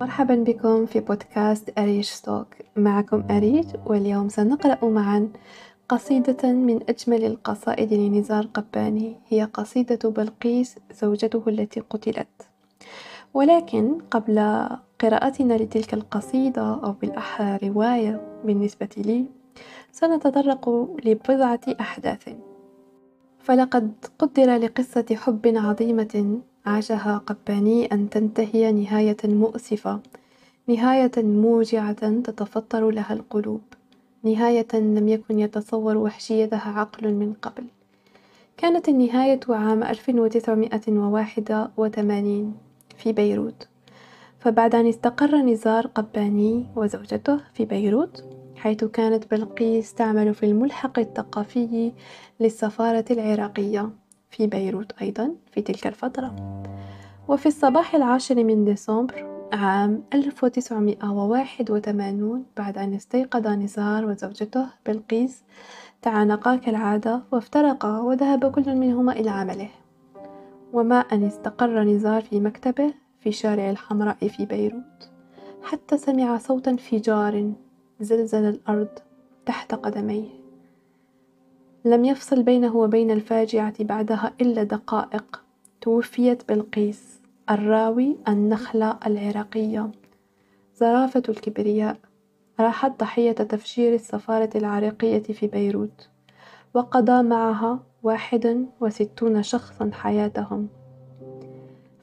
مرحبا بكم في بودكاست أريج ستوك معكم أريج واليوم سنقرأ معا قصيدة من أجمل القصائد لنزار قباني. هي قصيدة بلقيس زوجته التي قتلت. ولكن قبل قراءتنا لتلك القصيدة أو بالأحرى رواية بالنسبة لي سنتطرق لبضعة أحداث. فلقد قدر لقصة حب عظيمة عاشها قباني أن تنتهي نهاية مؤسفة نهاية موجعة تتفطر لها القلوب نهاية لم يكن يتصور وحشيتها عقل من قبل. كانت النهاية عام 1981 في بيروت. فبعد أن استقر نزار قباني وزوجته في بيروت حيث كانت بلقيس تعمل في الملحق الثقافي للسفارة العراقية في بيروت أيضا في تلك الفترة. وفي الصباح العاشر من ديسمبر عام 1981 بعد أن استيقظ نزار وزوجته بلقيس تعانقا كالعادة وافترقا وذهب كل منهما إلى عمله. وما أن استقر نزار في مكتبه في شارع الحمراء في بيروت حتى سمع صوت انفجار زلزل الأرض تحت قدميه. لم يفصل بينه وبين الفاجعة بعدها إلا دقائق توفيت بلقيس الراوي النخلة العراقية. زرافة الكبرياء راحت ضحية تفجير السفارة العراقية في بيروت وقضى معها واحد وستون شخصا حياتهم.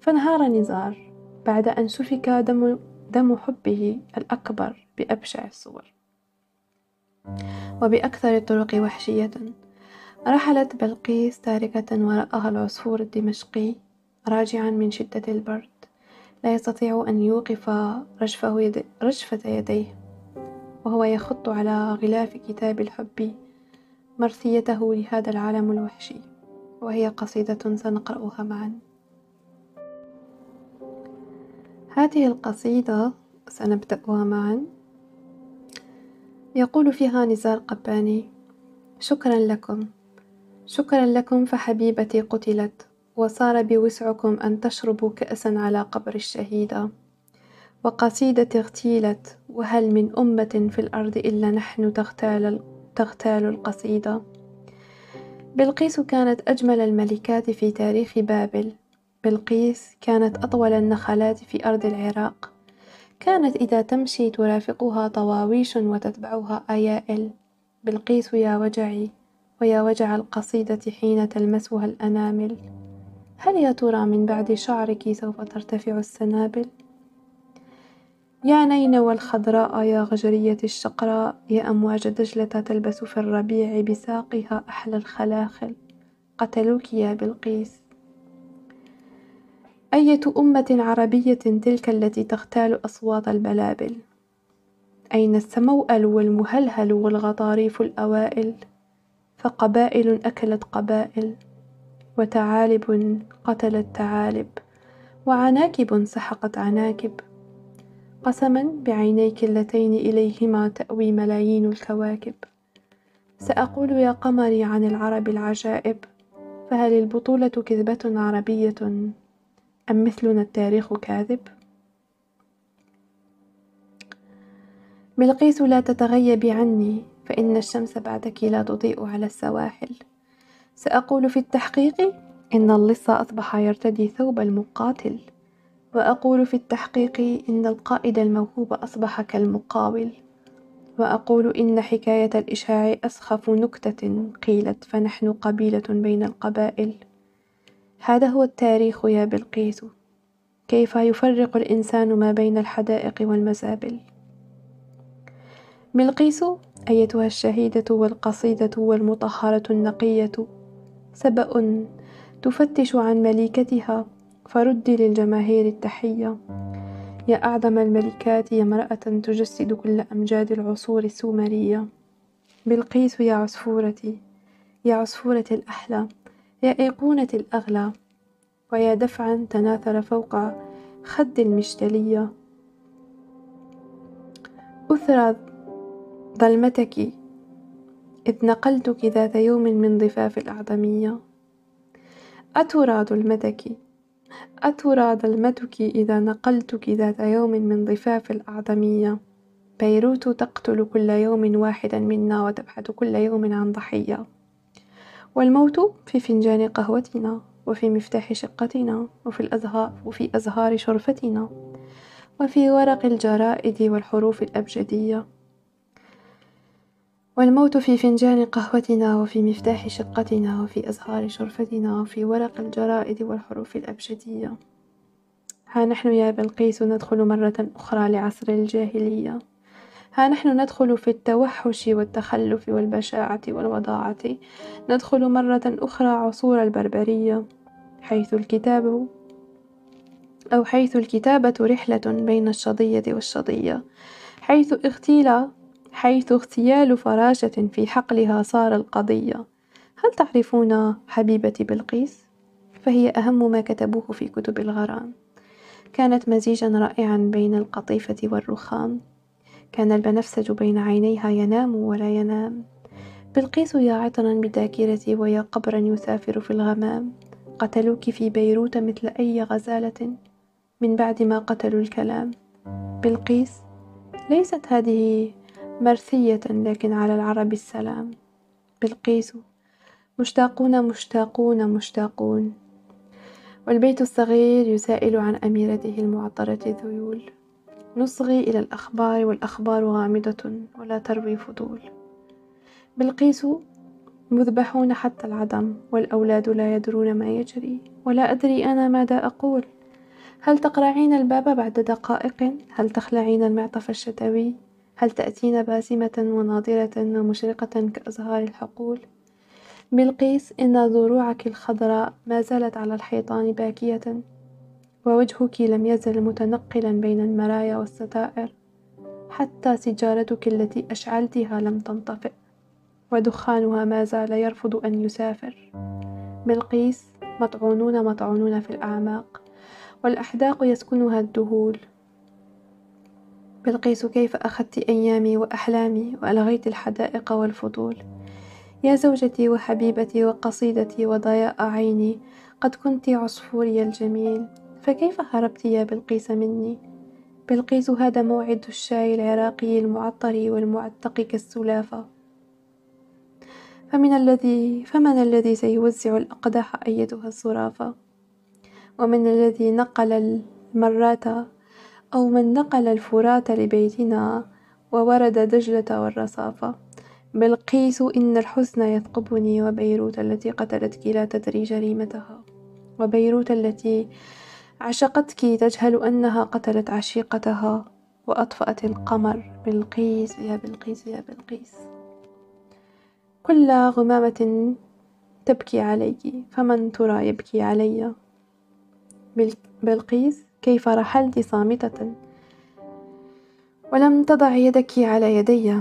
فانهار نزار بعد أن سفك دم, دم حبه الأكبر بأبشع الصور وبأكثر الطرق وحشية رحلت بلقيس تاركة وراءها العصفور الدمشقي راجعا من شدة البرد لا يستطيع أن يوقف رجفه. رجفة يديه وهو يخط على غلاف كتاب الحب مرثيته لهذا العالم الوحشي وهي قصيدة سنقرأها معا هذه القصيدة سنبدأها معا. يقول فيها نزار قباني شكرا لكم شكرا لكم فحبيبتي قتلت وصار بوسعكم أن تشربوا كأسا على قبر الشهيدة. وقصيدتي اغتيلت وهل من أمة في الأرض إلا نحن تغتال, تغتال القصيدة. بلقيس كانت أجمل الملكات في تاريخ بابل. بلقيس كانت أطول النخلات في أرض العراق. كانت إذا تمشي ترافقها طواويش وتتبعها أيائل. بلقيس يا وجعي ويا وجع القصيدة حين تلمسها الأنامل. هل يا ترى من بعد شعرك سوف ترتفع السنابل؟ يا نينوى الخضراء يا غجرية الشقراء يا أمواج دجلة تلبس في الربيع بساقها أحلى الخلاخل. قتلوك يا بلقيس. أية أمة عربية تلك التي تغتال أصوات البلابل؟ أين السموأل والمهلهل والغطاريف الأوائل؟ فقبائل أكلت قبائل وتعالب قتلت تعالب وعناكب سحقت عناكب. قسما بعينيك اللتين إليهما تأوي ملايين الكواكب. سأقول يا قمري عن العرب العجائب فهل البطولة كذبة عربية؟ أم مثلنا التاريخ كاذب؟ بلقيس لا تتغيبي عني فإن الشمس بعدك لا تضيء على السواحل. سأقول في التحقيق إن اللص أصبح يرتدي ثوب المقاتل. وأقول في التحقيق إن القائد الموهوب أصبح كالمقاول. وأقول إن حكاية الإشاع أسخف نكتة قيلت فنحن قبيلة بين القبائل. هذا هو التاريخ يا بلقيس. كيف يفرق الإنسان ما بين الحدائق والمزابل بلقيس أيتها الشهيدة والقصيدة والمطهرة النقية سبأ تفتش عن مليكتها فردي للجماهير التحية. يا أعظم الملكات يا امرأة تجسد كل أمجاد العصور السومرية. بلقيس يا عصفورتي يا عصفورة الأحلى يا أيقونة الأغلى ويا دفعا تناثر فوق خد المشتلية. أثرى ظلمتك إذ نقلتك ذات يوم من ضفاف الأعظمية. أترى ظلمتك أترى ظلمتك إذا نقلتك ذات يوم من ضفاف الأعظمية. بيروت تقتل كل يوم واحدا منا وتبحث كل يوم عن ضحية. والموت في فنجان قهوتنا وفي مفتاح شقتنا وفي الأزهار وفي أزهار شرفتنا وفي ورق الجرائد والحروف الأبجدية. والموت في فنجان قهوتنا وفي مفتاح شقتنا وفي أزهار شرفتنا وفي ورق الجرائد والحروف الأبجدية. ها نحن يا بلقيس ندخل مرة أخرى لعصر الجاهلية. ها نحن ندخل في التوحش والتخلف والبشاعة والوضاعة. ندخل مرة أخرى عصور البربرية حيث الكتاب أو حيث الكتابة رحلة بين الشظية والشظية حيث اغتيل حيث اغتيال فراشة في حقلها صار القضية. هل تعرفون حبيبتي بلقيس؟ فهي أهم ما كتبوه في كتب الغرام. كانت مزيجا رائعا بين القطيفة والرخام. كان البنفسج بين عينيها ينام ولا ينام. بلقيس يا عطرا بذاكرتي ويا قبرا يسافر في الغمام. قتلوك في بيروت مثل أي غزالة. من بعد ما قتلوا الكلام. بلقيس ليست هذه مرثية لكن على العرب السلام. بلقيس مشتاقون مشتاقون مشتاقون. والبيت الصغير يسائل عن أميرته المعطرة الذيول نصغي إلى الأخبار والأخبار غامضة ولا تروي فضول. بلقيس مذبحون حتى العدم والأولاد لا يدرون ما يجري ولا أدري أنا ماذا أقول. هل تقرعين الباب بعد دقائق؟ هل تخلعين المعطف الشتوي؟ هل تأتين باسمة وناضرة ومشرقة كأزهار الحقول؟ بلقيس إن ضروعك الخضراء ما زالت على الحيطان باكية ووجهك لم يزل متنقلا بين المرايا والستائر حتى سجارتك التي أشعلتها لم تنطفئ ودخانها ما زال يرفض أن يسافر. بلقيس مطعونون مطعونون في الأعماق والأحداق يسكنها الدهول. بلقيس كيف أخذت أيامي وأحلامي وألغيت الحدائق والفضول؟ يا زوجتي وحبيبتي وقصيدتي وضياء عيني قد كنت عصفوري الجميل. فكيف هربت يا بلقيس مني؟ بلقيس هذا موعد الشاي العراقي المعطر والمعتق كالسلافة. فمن الذي فمن الذي سيوزع الأقداح أيتها الزرافة ومن الذي نقل المرات أو من نقل الفرات لبيتنا وورد دجلة والرصافة؟ بلقيس إن الحزن يثقبني وبيروت التي قتلتك لا تدري جريمتها وبيروت التي عشقتك تجهل أنها قتلت عشيقتها وأطفأت القمر بلقيس يا بلقيس يا بلقيس كل غمامة تبكي عليك فمن ترى يبكي علي؟ بلقيس كيف رحلت صامتة؟ ولم تضع يدك على يدي.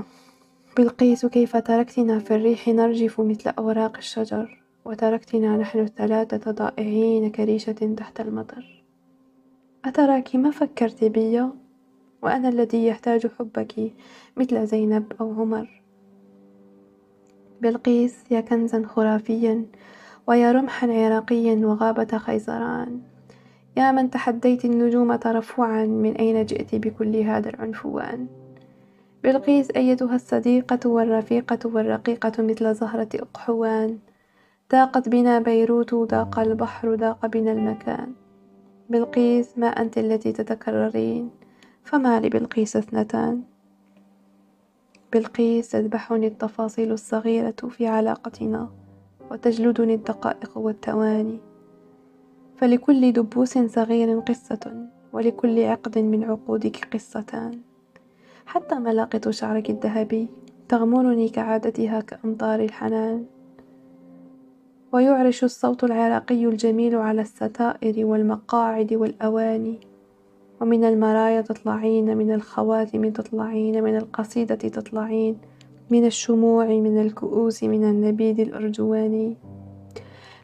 بلقيس كيف تركتنا في الريح؟ نرجف مثل أوراق الشجر وتركتنا نحن الثلاثة ضائعين كريشة تحت المطر. أتراك ما فكرت بي؟ وأنا الذي يحتاج حبك مثل زينب أو عمر. بلقيس يا كنزا خرافيا ويا رمحا عراقيا وغابة خيزران. يا من تحديت النجوم ترفعا من أين جئت بكل هذا العنفوان؟ بلقيس أيتها الصديقة والرفيقة والرقيقة مثل زهرة أقحوان. ضاقت بنا بيروت ضاق البحر ضاق بنا المكان. بلقيس ما أنت التي تتكررين؟ فما لبلقيس اثنتان. بلقيس تذبحني التفاصيل الصغيرة في علاقتنا وتجلدني الدقائق والثواني فلكل دبوس صغير قصة ولكل عقد من عقودك قصتان. حتى ملاقط شعرك الذهبي تغمرني كعادتها كأمطار الحنان. ويعرش الصوت العراقي الجميل على الستائر والمقاعد والأواني. ومن المرايا تطلعين من الخواتم تطلعين من القصيدة تطلعين من الشموع من الكؤوس من النبيذ الأرجواني.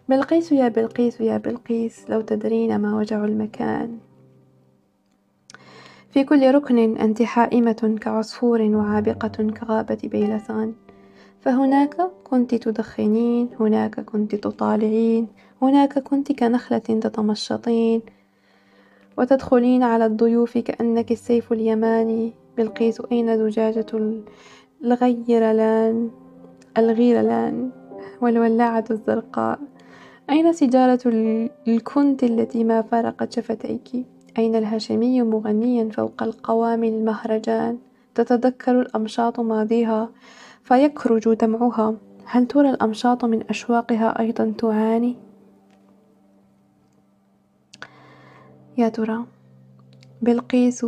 بلقيس يا بلقيس يا بلقيس لو تدرين ما وجع المكان. في كل ركن أنت حائمة كعصفور وعابقة كغابة بيلسان. فهناك كنت تدخنين هناك كنت تطالعين هناك كنت كنخلة تتمشطين. وتدخلين على الضيوف كأنك السيف اليماني. بلقيس أين زجاجة الغيرلان؟ الغيرلان والولاعة الزرقاء. أين سيجارة الكنت التي ما فارقت شفتيك؟ أين الهاشمي مغنيا فوق القوامي المهرجان؟ تتذكر الأمشاط ماضيها؟ فيكرج دمعها. هل ترى الأمشاط من أشواقها أيضا تعاني؟ يا ترى بلقيس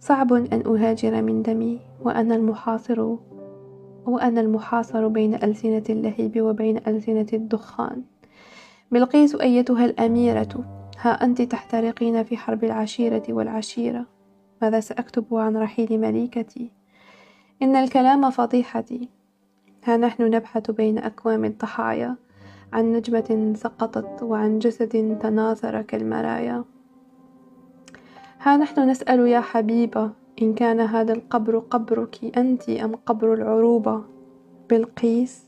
صعب أن أهاجر من دمي وأنا المحاصر وأنا المحاصر بين ألسنة اللهيب وبين ألسنة الدخان. بلقيس أيتها الأميرة ها أنت تحترقين في حرب العشيرة والعشيرة. ماذا سأكتب عن رحيل مليكتي؟ إن الكلام فضيحتي. ها نحن نبحث بين أكوام الضحايا. عن نجمة سقطت وعن جسد تناثر كالمرايا. ها نحن نسأل يا حبيبة إن كان هذا القبر قبرك أنت أم قبر العروبة؟ بلقيس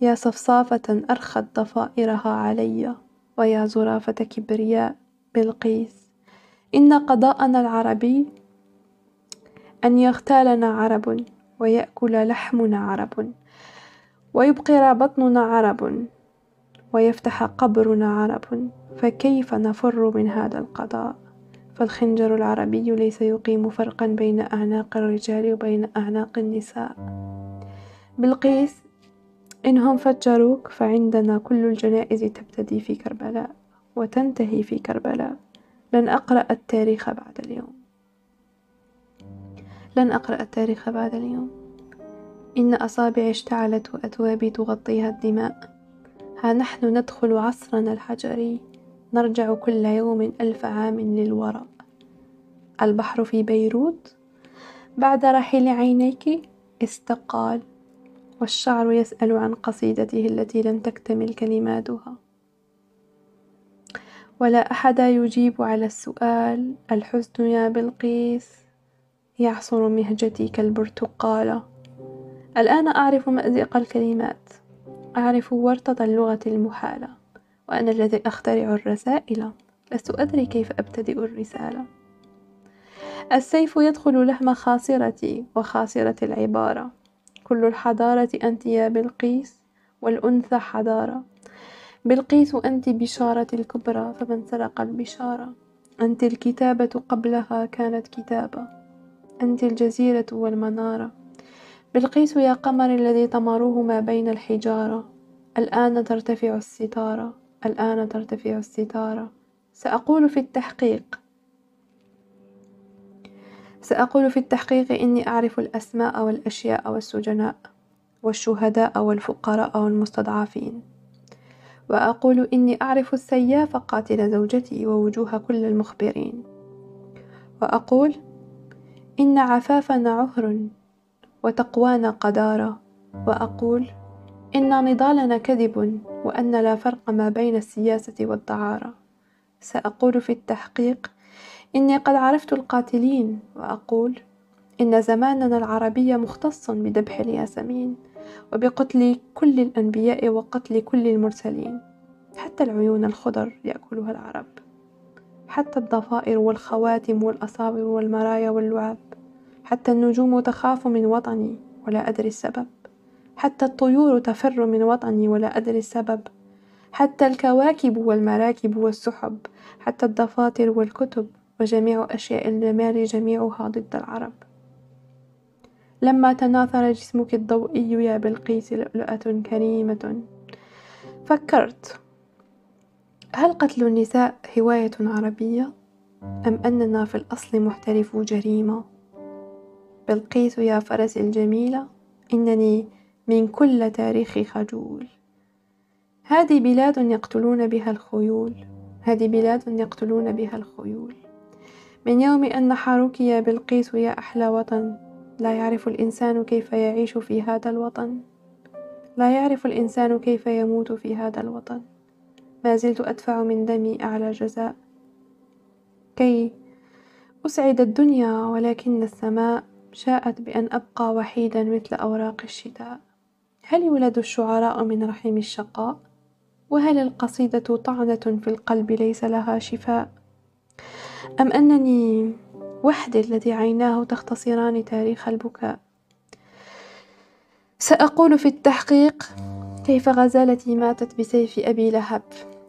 يا صفصافة أرخت ضفائرها علي ويا زرافة كبرياء بلقيس. إن قضاءنا العربي أن يغتالنا عرب ويأكل لحمنا عرب ويبقر بطننا عرب ويفتح قبرنا عرب فكيف نفر من هذا القضاء؟ فالخنجر العربي ليس يقيم فرقا بين أعناق الرجال وبين أعناق النساء. بلقيس إنهم فجروك فعندنا كل الجنائز تبتدي في كربلاء وتنتهي في كربلاء. لن أقرأ التاريخ بعد اليوم. لن أقرأ التاريخ بعد اليوم. إن أصابعي اشتعلت وأثوابي تغطيها الدماء. ها نحن ندخل عصرنا الحجري. نرجع كل يوم ألف عام للوراء. البحر في بيروت. بعد رحيل عينيك استقال. والشعر يسأل عن قصيدته التي لم تكتمل كلماتها. ولا أحد يجيب على السؤال. الحزن يا بلقيس. يعصر مهجتي كالبرتقالة الآن أعرف مأزق الكلمات. أعرف ورطة اللغة المحالة وأنا الذي أخترع الرسائل. لست أدري كيف أبتدئ الرسالة. السيف يدخل لحم خاصرتي وخاصرة العبارة. كل الحضارة أنت يا بلقيس والأنثى حضارة. بلقيس أنت بشارة الكبرى فمن سرق البشارة. أنت الكتابة قبلها كانت كتابة. أنت الجزيرة والمنارة. بلقيس يا قمر الذي طمروه ما بين الحجارة. الآن ترتفع الستارة. الآن ترتفع الستارة. سأقول في التحقيق. سأقول في التحقيق إني أعرف الأسماء والأشياء والسجناء والشهداء والفقراء والمستضعفين. وأقول إني أعرف السياف قاتل زوجتي ووجوه كل المخبرين. وأقول إن عفافنا عهر وتقوانا قدارة وأقول إن نضالنا كذب وأن لا فرق ما بين السياسة والدعارة سأقول في التحقيق إني قد عرفت القاتلين وأقول إن زماننا العربي مختص بذبح الياسمين وبقتل كل الأنبياء وقتل كل المرسلين حتى العيون الخضر يأكلها العرب. حتى الضفائر والخواتم والأصابر والمرايا واللعاب. حتى النجوم تخاف من وطني ولا أدري السبب. حتى الطيور تفر من وطني ولا أدري السبب. حتى الكواكب والمراكب والسحب. حتى الدفاتر والكتب وجميع أشياء الجمال جميعها ضد العرب. لما تناثر جسمك الضوئي يا بلقيس لؤلؤة كريمة. فكرت هل قتل النساء هواية عربية أم أننا في الأصل محترفو جريمة؟ بلقيس يا فرس الجميلة إنني من كل تاريخ خجول. هذه بلاد يقتلون بها الخيول. هذه بلاد يقتلون بها الخيول. من يوم أن نحروك يا بلقيس يا أحلى وطن لا يعرف الإنسان كيف يعيش في هذا الوطن. لا يعرف الإنسان كيف يموت في هذا الوطن. ما زلت أدفع من دمي أعلى جزاء. كي أسعد الدنيا ولكن السماء شاءت بأن أبقى وحيدا مثل أوراق الشتاء. هل يولد الشعراء من رحم الشقاء؟ وهل القصيدة طعنة في القلب ليس لها شفاء؟ أم أنني وحدي الذي عيناه تختصران تاريخ البكاء؟ سأقول في التحقيق كيف غزالتي ماتت بسيف أبي لهب؟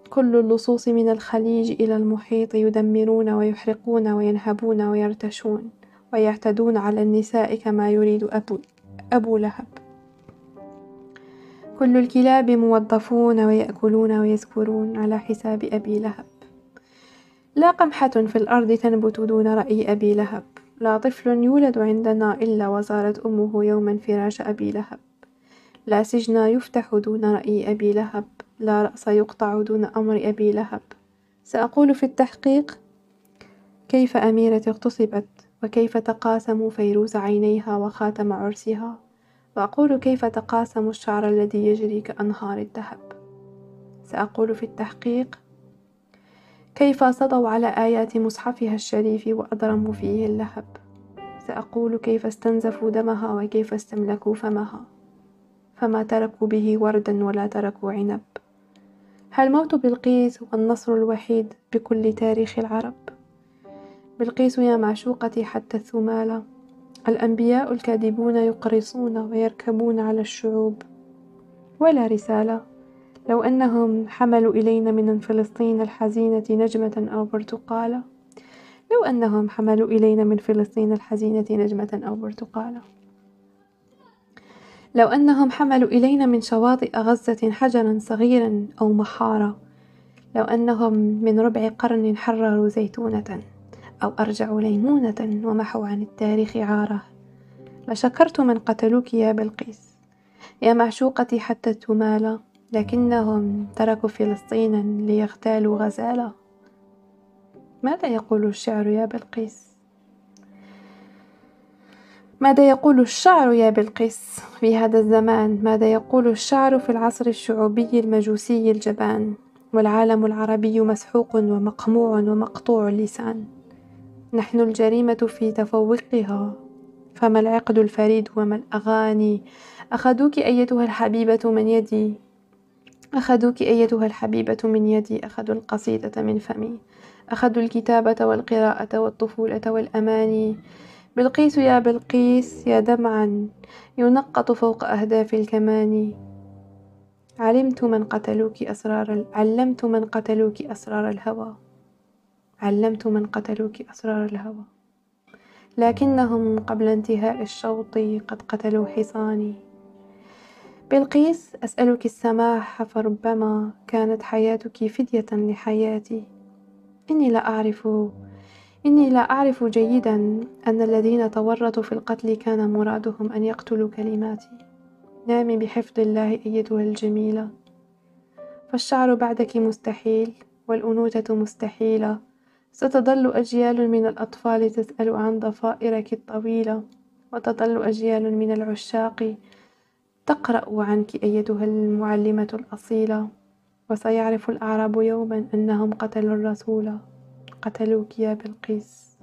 كل اللصوص من الخليج إلى المحيط يدمرون ويحرقون وينهبون ويرتشون ويعتدون على النساء كما يريد أبو, أبو لهب. كل الكلاب موظفون ويأكلون ويسكرون على حساب أبي لهب. لا قمحة في الأرض تنبت دون رأي أبي لهب. لا طفل يولد عندنا إلا وزارت أمه يوما فراش أبي لهب. لا سجن يفتح دون رأي أبي لهب. لا رأس يقطع دون أمر أبي لهب. سأقول في التحقيق كيف أميرة اغتصبت؟ وكيف تقاسموا فيروز عينيها وخاتم عرسها؟ وأقول كيف تقاسموا الشعر الذي يجري كأنهار الذهب. سأقول في التحقيق كيف صدوا على آيات مصحفها الشريف وأضرموا فيه اللهب؟ سأقول كيف استنزفوا دمها وكيف استملكوا فمها؟ فما تركوا به وردا ولا تركوا عنب؟ هل موت بلقيس هو النصر الوحيد بكل تاريخ العرب؟ بلقيس يا معشوقتي حتى الثمالة الأنبياء الكاذبون يقرصون ويركبون على الشعوب. ولا رسالة. لو أنهم حملوا إلينا من فلسطين الحزينة نجمة أو برتقالة. لو أنهم حملوا إلينا من فلسطين الحزينة نجمة أو برتقالة. لو أنهم حملوا إلينا من شواطئ غزة حجرا صغيرا أو محارة لو أنهم من ربع قرن حرروا زيتونة أو أرجعوا ليمونة ومحوا عن التاريخ عارة. لشكرت من قتلوك يا بلقيس يا معشوقتي حتى تمالى لكنهم تركوا فلسطينا ليغتالوا غزالة. ماذا يقول الشعر يا بلقيس؟ ماذا يقول الشعر يا بلقيس في هذا الزمان؟ ماذا يقول الشعر في العصر الشعوبي المجوسي الجبان؟ والعالم العربي مسحوق ومقموع ومقطوع اللسان. نحن الجريمة في تفوقها. فما العقد الفريد وما الأغاني؟ أخذوك أيتها الحبيبة من يدي. أخذوك أيتها الحبيبة من يدي. أخذوا القصيدة من فمي. أخذوا الكتابة والقراءة والطفولة والأماني. بلقيس يا بلقيس يا دمعا ينقط فوق أهداف الكمان. علمت من قتلوك أسرار علمت من قتلوك أسرار الهوى. علمت من قتلوك أسرار الهوى. لكنهم قبل انتهاء الشوط قد قتلوا حصاني بلقيس أسألك السماح فربما كانت حياتك فدية لحياتي. إني لا أعرف إني لا أعرف جيدا أن الذين تورطوا في القتل كان مرادهم أن يقتلوا كلماتي. نامي بحفظ الله أيتها الجميلة. فالشعر بعدك مستحيل والأنوثة مستحيلة. ستظل أجيال من الأطفال تسأل عن ضفائرك الطويلة وتظل أجيال من العشاق تقرأ عنك أيتها المعلمة الأصيلة. وسيعرف الأعراب يوما أنهم قتلوا الرسول. قتلوك يا بلقيس.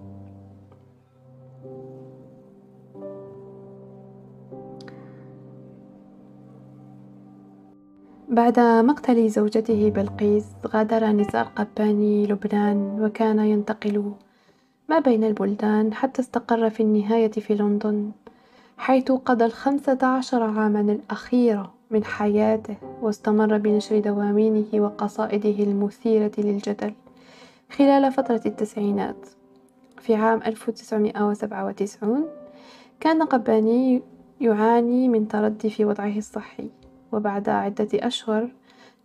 بعد مقتل زوجته بلقيس غادر نزار قباني لبنان وكان ينتقل ما بين البلدان حتى استقر في النهاية في لندن حيث قضى الخمسة عشر عاما الأخيرة من حياته واستمر بنشر دواوينه وقصائده المثيرة للجدل. خلال فترة التسعينات في عام 1997 كان قباني يعاني من تردي في وضعه الصحي وبعد عدة أشهر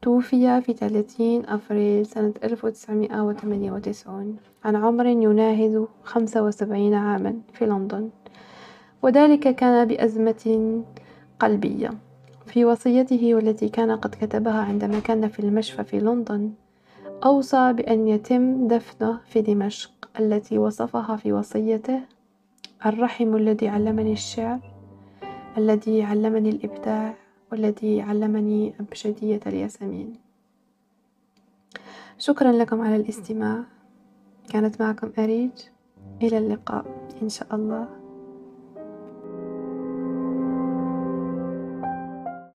توفي في 30 أفريل سنة 1998 عن عمر يناهز 75 عاما في لندن. وذلك كان بأزمة قلبية في وصيته والتي كان قد كتبها عندما كان في المشفى في لندن. أوصى بأن يتم دفنه في دمشق التي وصفها في وصيته الرحم الذي علمني الشعر الذي علمني الإبداع والذي علمني أبجدية الياسمين. شكرا لكم على الاستماع. كانت معكم أريج. إلى اللقاء. إن شاء الله.